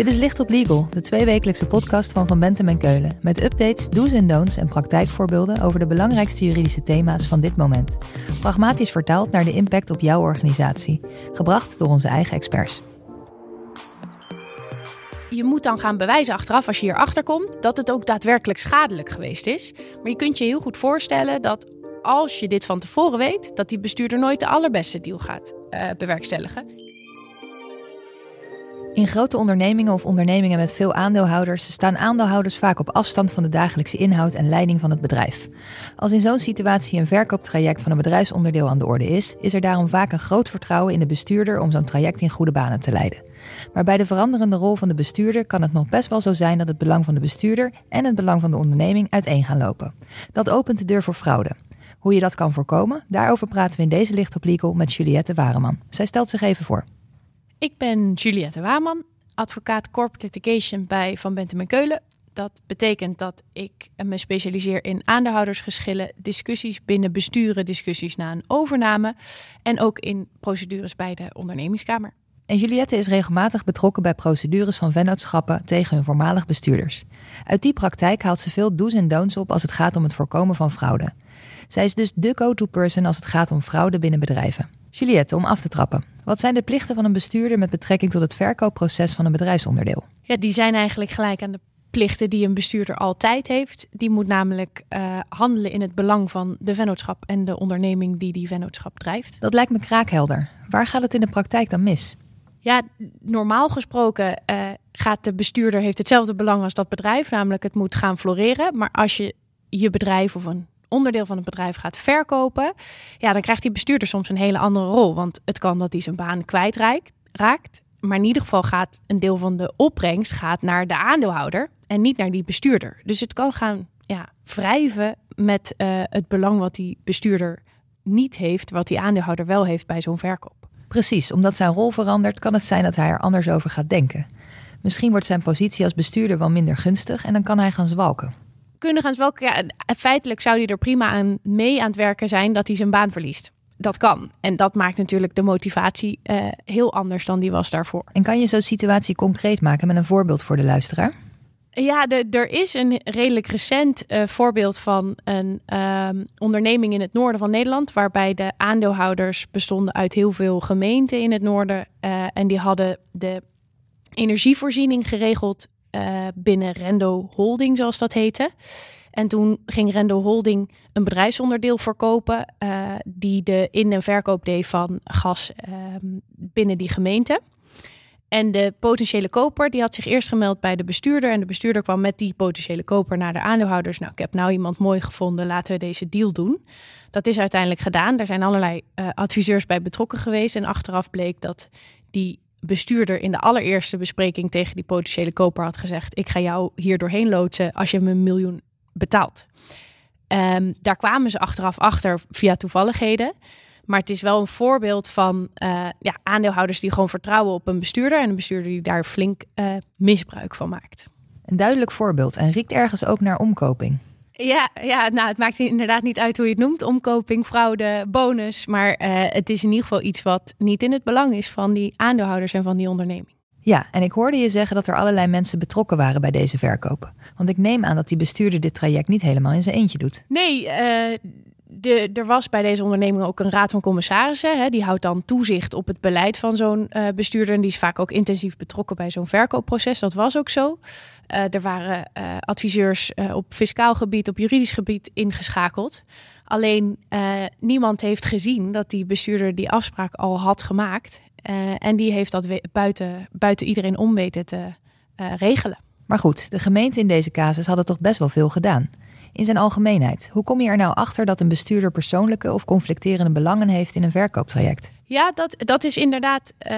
Dit is Licht op Legal, de tweewekelijkse podcast van Van Bentem en Keulen. Met updates, do's en don'ts en praktijkvoorbeelden over de belangrijkste juridische thema's van dit moment. Pragmatisch vertaald naar de impact op jouw organisatie. Gebracht door onze eigen experts. Je moet dan gaan bewijzen achteraf, als je hierachter komt, dat het ook daadwerkelijk schadelijk geweest is. Maar je kunt je heel goed voorstellen dat als je dit van tevoren weet, dat die bestuurder nooit de allerbeste deal gaat uh, bewerkstelligen. In grote ondernemingen of ondernemingen met veel aandeelhouders staan aandeelhouders vaak op afstand van de dagelijkse inhoud en leiding van het bedrijf. Als in zo'n situatie een verkooptraject van een bedrijfsonderdeel aan de orde is, is er daarom vaak een groot vertrouwen in de bestuurder om zo'n traject in goede banen te leiden. Maar bij de veranderende rol van de bestuurder kan het nog best wel zo zijn dat het belang van de bestuurder en het belang van de onderneming uiteen gaan lopen. Dat opent de deur voor fraude. Hoe je dat kan voorkomen, daarover praten we in deze Licht op met Juliette Wareman. Zij stelt zich even voor. Ik ben Juliette Wareman, advocaat corporate litigation bij Van Bentem en Keulen. Dat betekent dat ik me specialiseer in aandeelhoudersgeschillen, discussies binnen besturen, discussies na een overname en ook in procedures bij de ondernemingskamer. En Juliette is regelmatig betrokken bij procedures van vennootschappen tegen hun voormalig bestuurders. Uit die praktijk haalt ze veel do's en don'ts op als het gaat om het voorkomen van fraude. Zij is dus de go-to person als het gaat om fraude binnen bedrijven. Juliette, om af te trappen. Wat zijn de plichten van een bestuurder met betrekking tot het verkoopproces van een bedrijfsonderdeel? Ja, die zijn eigenlijk gelijk aan de plichten die een bestuurder altijd heeft. Die moet namelijk uh, handelen in het belang van de vennootschap en de onderneming die die vennootschap drijft. Dat lijkt me kraakhelder. Waar gaat het in de praktijk dan mis? Ja, normaal gesproken uh, gaat de bestuurder heeft hetzelfde belang als dat bedrijf, namelijk het moet gaan floreren. Maar als je je bedrijf of een onderdeel van het bedrijf gaat verkopen, ja, dan krijgt die bestuurder soms een hele andere rol. Want het kan dat hij zijn baan kwijtraakt, maar in ieder geval gaat een deel van de opbrengst gaat naar de aandeelhouder en niet naar die bestuurder. Dus het kan gaan ja, wrijven met uh, het belang wat die bestuurder niet heeft, wat die aandeelhouder wel heeft bij zo'n verkoop. Precies, omdat zijn rol verandert, kan het zijn dat hij er anders over gaat denken. Misschien wordt zijn positie als bestuurder wel minder gunstig en dan kan hij gaan zwalken kunnen gaan zwalken. Ja, feitelijk zou hij er prima aan mee aan het werken zijn dat hij zijn baan verliest. Dat kan. En dat maakt natuurlijk de motivatie uh, heel anders dan die was daarvoor. En kan je zo'n situatie concreet maken met een voorbeeld voor de luisteraar? Ja, de, er is een redelijk recent uh, voorbeeld van een um, onderneming in het noorden van Nederland, waarbij de aandeelhouders bestonden uit heel veel gemeenten in het noorden. Uh, en die hadden de energievoorziening geregeld uh, binnen Rendo Holding, zoals dat heette. En toen ging Rendo Holding een bedrijfsonderdeel verkopen uh, die de in- en verkoop deed van gas uh, binnen die gemeente. En de potentiële koper die had zich eerst gemeld bij de bestuurder. En de bestuurder kwam met die potentiële koper naar de aandeelhouders. Nou, ik heb nou iemand mooi gevonden, laten we deze deal doen. Dat is uiteindelijk gedaan. Er zijn allerlei uh, adviseurs bij betrokken geweest. En achteraf bleek dat die bestuurder in de allereerste bespreking tegen die potentiële koper had gezegd: Ik ga jou hier doorheen loodsen als je me een miljoen betaalt. Um, daar kwamen ze achteraf achter via toevalligheden. Maar het is wel een voorbeeld van uh, ja, aandeelhouders die gewoon vertrouwen op een bestuurder. En een bestuurder die daar flink uh, misbruik van maakt. Een duidelijk voorbeeld en riekt ergens ook naar omkoping. Ja, ja nou, het maakt inderdaad niet uit hoe je het noemt. Omkoping, fraude, bonus. Maar uh, het is in ieder geval iets wat niet in het belang is van die aandeelhouders en van die onderneming. Ja, en ik hoorde je zeggen dat er allerlei mensen betrokken waren bij deze verkopen. Want ik neem aan dat die bestuurder dit traject niet helemaal in zijn eentje doet. Nee, uh, er was bij deze onderneming ook een raad van commissarissen. Hè, die houdt dan toezicht op het beleid van zo'n uh, bestuurder. En die is vaak ook intensief betrokken bij zo'n verkoopproces. Dat was ook zo. Uh, er waren uh, adviseurs op fiscaal gebied, op juridisch gebied ingeschakeld. Alleen niemand heeft gezien dat die bestuurder die afspraak al had gemaakt. en die heeft dat buiten, buiten iedereen om weten te regelen. Maar goed, de gemeente in deze casus hadden toch best wel veel gedaan in zijn algemeenheid. Hoe kom je er nou achter dat een bestuurder persoonlijke of conflicterende belangen heeft in een verkooptraject? Ja, dat, dat is inderdaad uh,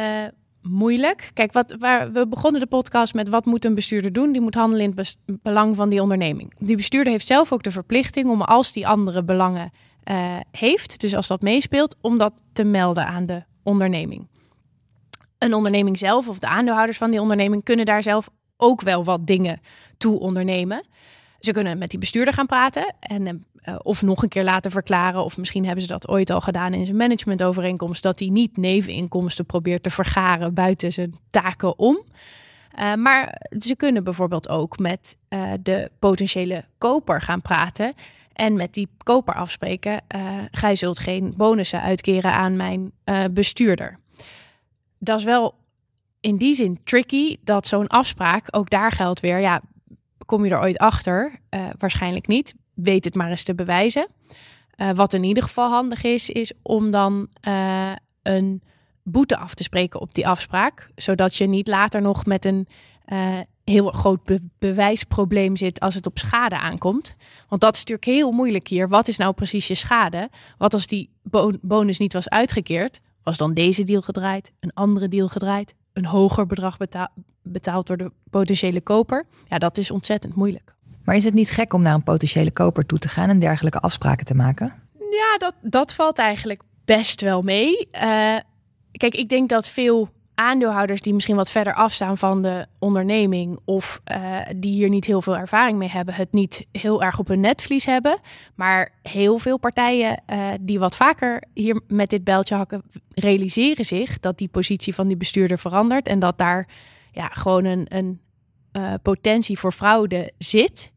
moeilijk. Kijk, wat, waar, we begonnen de podcast met wat moet een bestuurder doen? Die moet handelen in het belang van die onderneming. Die bestuurder heeft zelf ook de verplichting om als die andere belangen uh, heeft, dus als dat meespeelt, om dat te melden aan de onderneming. Een onderneming zelf of de aandeelhouders van die onderneming kunnen daar zelf ook wel wat dingen toe ondernemen. Ze kunnen met die bestuurder gaan praten en uh, of nog een keer laten verklaren, of misschien hebben ze dat ooit al gedaan in zijn managementovereenkomst, dat hij niet neveninkomsten probeert te vergaren buiten zijn taken om. Uh, maar ze kunnen bijvoorbeeld ook met de potentiële koper gaan praten. En met die koper afspreken: gij zult geen bonussen uitkeren aan mijn bestuurder. Dat is wel in die zin tricky dat zo'n afspraak, ook daar geldt weer, ja, kom je er ooit achter? waarschijnlijk niet. Weet het maar eens te bewijzen. wat in ieder geval handig is, is om dan een boete af te spreken op die afspraak. Zodat je niet later nog met een heel groot bewijsprobleem zit als het op schade aankomt. Want dat is natuurlijk heel moeilijk hier. Wat is nou precies je schade? Wat als die bonus niet was uitgekeerd? Was dan deze deal gedraaid, een andere deal gedraaid, een hoger bedrag betaald door de potentiële koper? Ja, dat is ontzettend moeilijk. Maar is het niet gek om naar een potentiële koper toe te gaan en dergelijke afspraken te maken? Ja, dat, dat valt eigenlijk best wel mee. Uh, kijk, ik denk dat veel aandeelhouders die misschien wat verder afstaan van de onderneming of uh, die hier niet heel veel ervaring mee hebben, het niet heel erg op hun netvlies hebben. Maar heel veel partijen uh, die wat vaker hier met dit bijltje hakken, realiseren zich dat die positie van die bestuurder verandert en dat daar ja, gewoon een, een uh, potentie voor fraude zit.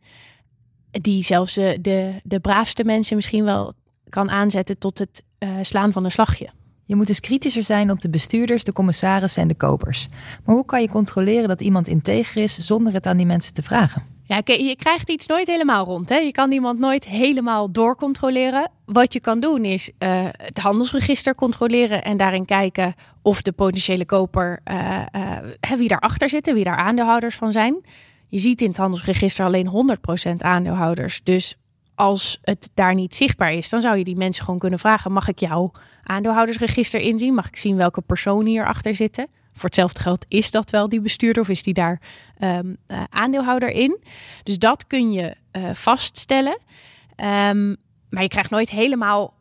Die zelfs de, de, de braafste mensen misschien wel kan aanzetten tot het slaan van een slagje. Je moet dus kritischer zijn op de bestuurders, de commissarissen en de kopers. Maar hoe kan je controleren dat iemand integer is zonder het aan die mensen te vragen? Ja, je krijgt iets nooit helemaal rond. Hè? Je kan iemand nooit helemaal doorcontroleren. Wat je kan doen is uh, het handelsregister controleren en daarin kijken of de potentiële koper, uh, uh, wie daarachter zitten, wie daar aandeelhouders van zijn. Je ziet in het handelsregister alleen 100% aandeelhouders. Dus als het daar niet zichtbaar is, dan zou je die mensen gewoon kunnen vragen: mag ik jouw aandeelhoudersregister inzien? Mag ik zien welke personen hierachter zitten? Voor hetzelfde geld is dat wel die bestuurder of is die daar um, uh, aandeelhouder in? Dus dat kun je vaststellen. Um, maar je krijgt nooit helemaal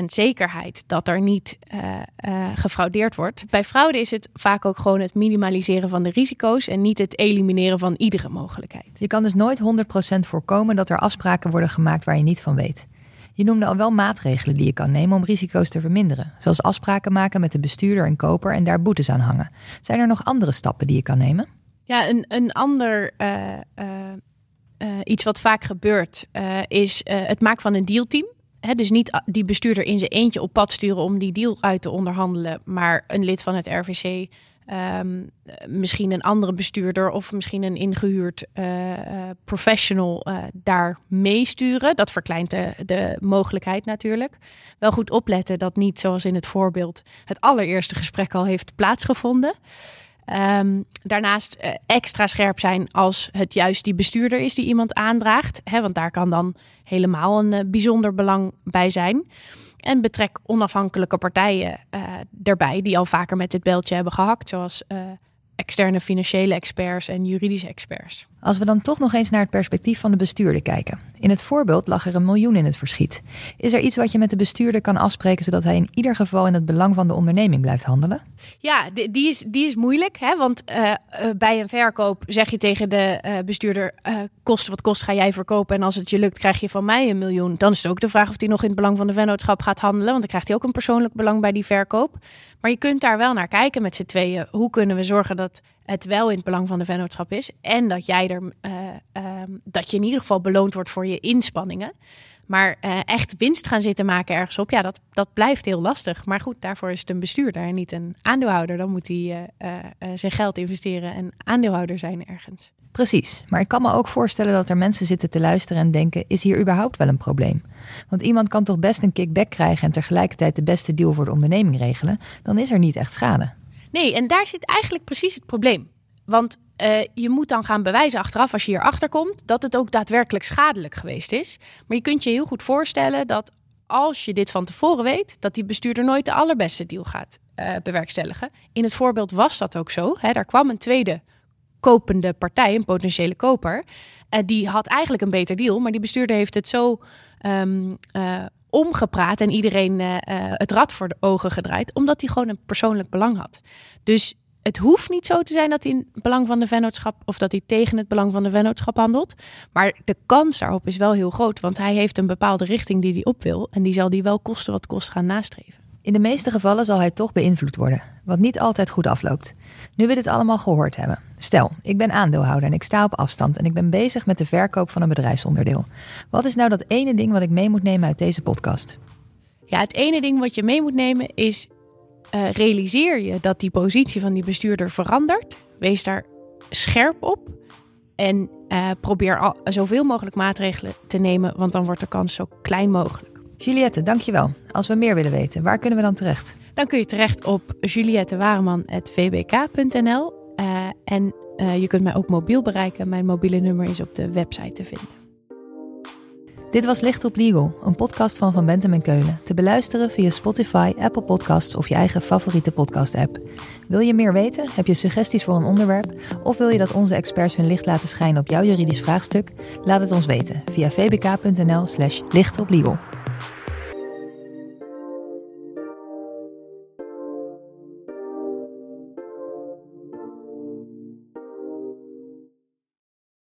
100% zekerheid dat er niet uh, uh, gefraudeerd wordt. Bij fraude is het vaak ook gewoon het minimaliseren van de risico's en niet het elimineren van iedere mogelijkheid. Je kan dus nooit 100% voorkomen dat er afspraken worden gemaakt waar je niet van weet. Je noemde al wel maatregelen die je kan nemen om risico's te verminderen, zoals afspraken maken met de bestuurder en koper en daar boetes aan hangen. Zijn er nog andere stappen die je kan nemen? Ja, een, een ander uh, uh, iets wat vaak gebeurt, uh, is uh, het maken van een dealteam. Dus niet die bestuurder in zijn eentje op pad sturen om die deal uit te onderhandelen, maar een lid van het RVC, ehm, misschien een andere bestuurder of misschien een ingehuurd professional daar meesturen. Dat verkleint de, de mogelijkheid natuurlijk. Wel goed opletten dat niet, zoals in het voorbeeld, het allereerste gesprek al heeft plaatsgevonden. Um, daarnaast uh, extra scherp zijn als het juist die bestuurder is die iemand aandraagt. Hè, want daar kan dan helemaal een uh, bijzonder belang bij zijn. En betrek onafhankelijke partijen uh, erbij die al vaker met dit beltje hebben gehakt. Zoals externe financiële experts en juridische experts. Als we dan toch nog eens naar het perspectief van de bestuurder kijken. In het voorbeeld lag er een miljoen in het verschiet. Is er iets wat je met de bestuurder kan afspreken zodat hij in ieder geval in het belang van de onderneming blijft handelen? Ja, die is, die is moeilijk. Hè? Want uh, uh, bij een verkoop zeg je tegen de uh, bestuurder: kost wat kost ga jij verkopen. En als het je lukt, krijg je van mij een miljoen. Dan is het ook de vraag of hij nog in het belang van de vennootschap gaat handelen. Want dan krijgt hij ook een persoonlijk belang bij die verkoop. Maar je kunt daar wel naar kijken met z'n tweeën. Hoe kunnen we zorgen dat het wel in het belang van de vennootschap is. En dat jij er uh, uh, dat je in ieder geval beloond wordt voor je inspanningen. Maar uh, echt winst gaan zitten maken ergens op, ja, dat, dat blijft heel lastig. Maar goed, daarvoor is het een bestuurder en niet een aandeelhouder. Dan moet hij zijn geld investeren en aandeelhouder zijn ergens. Precies, maar ik kan me ook voorstellen dat er mensen zitten te luisteren en denken: is hier überhaupt wel een probleem? Want iemand kan toch best een kickback krijgen en tegelijkertijd de beste deal voor de onderneming regelen? Dan is er niet echt schade. Nee, en daar zit eigenlijk precies het probleem. Want uh, je moet dan gaan bewijzen achteraf, als je hierachter komt, dat het ook daadwerkelijk schadelijk geweest is. Maar je kunt je heel goed voorstellen dat als je dit van tevoren weet, dat die bestuurder nooit de allerbeste deal gaat uh, bewerkstelligen. In het voorbeeld was dat ook zo. Hè? Daar kwam een tweede kopende partij, een potentiële koper. Uh, die had eigenlijk een beter deal, maar die bestuurder heeft het zo um, omgepraat en iedereen uh, het rad voor de ogen gedraaid, omdat hij gewoon een persoonlijk belang had. Dus het hoeft niet zo te zijn dat hij in het belang van de vennootschap of dat hij tegen het belang van de vennootschap handelt. Maar de kans daarop is wel heel groot, want hij heeft een bepaalde richting die hij op wil en die zal die wel kosten wat kost gaan nastreven. In de meeste gevallen zal hij toch beïnvloed worden, wat niet altijd goed afloopt. Nu we dit allemaal gehoord hebben. Stel, ik ben aandeelhouder en ik sta op afstand en ik ben bezig met de verkoop van een bedrijfsonderdeel. Wat is nou dat ene ding wat ik mee moet nemen uit deze podcast? Ja, het ene ding wat je mee moet nemen is uh, realiseer je dat die positie van die bestuurder verandert. Wees daar scherp op en uh, probeer zoveel mogelijk maatregelen te nemen, want dan wordt de kans zo klein mogelijk. Juliette, dankjewel. Als we meer willen weten, waar kunnen we dan terecht? Dan kun je terecht op juliettewareman.vbk.nl uh, en uh, je kunt mij ook mobiel bereiken. Mijn mobiele nummer is op de website te vinden. Dit was Licht op Legal, een podcast van Van Bentem en Keulen. Te beluisteren via Spotify, Apple Podcasts of je eigen favoriete podcast-app. Wil je meer weten? Heb je suggesties voor een onderwerp? Of wil je dat onze experts hun licht laten schijnen op jouw juridisch vraagstuk? Laat het ons weten via vbk.nl/slash lichtoplegal.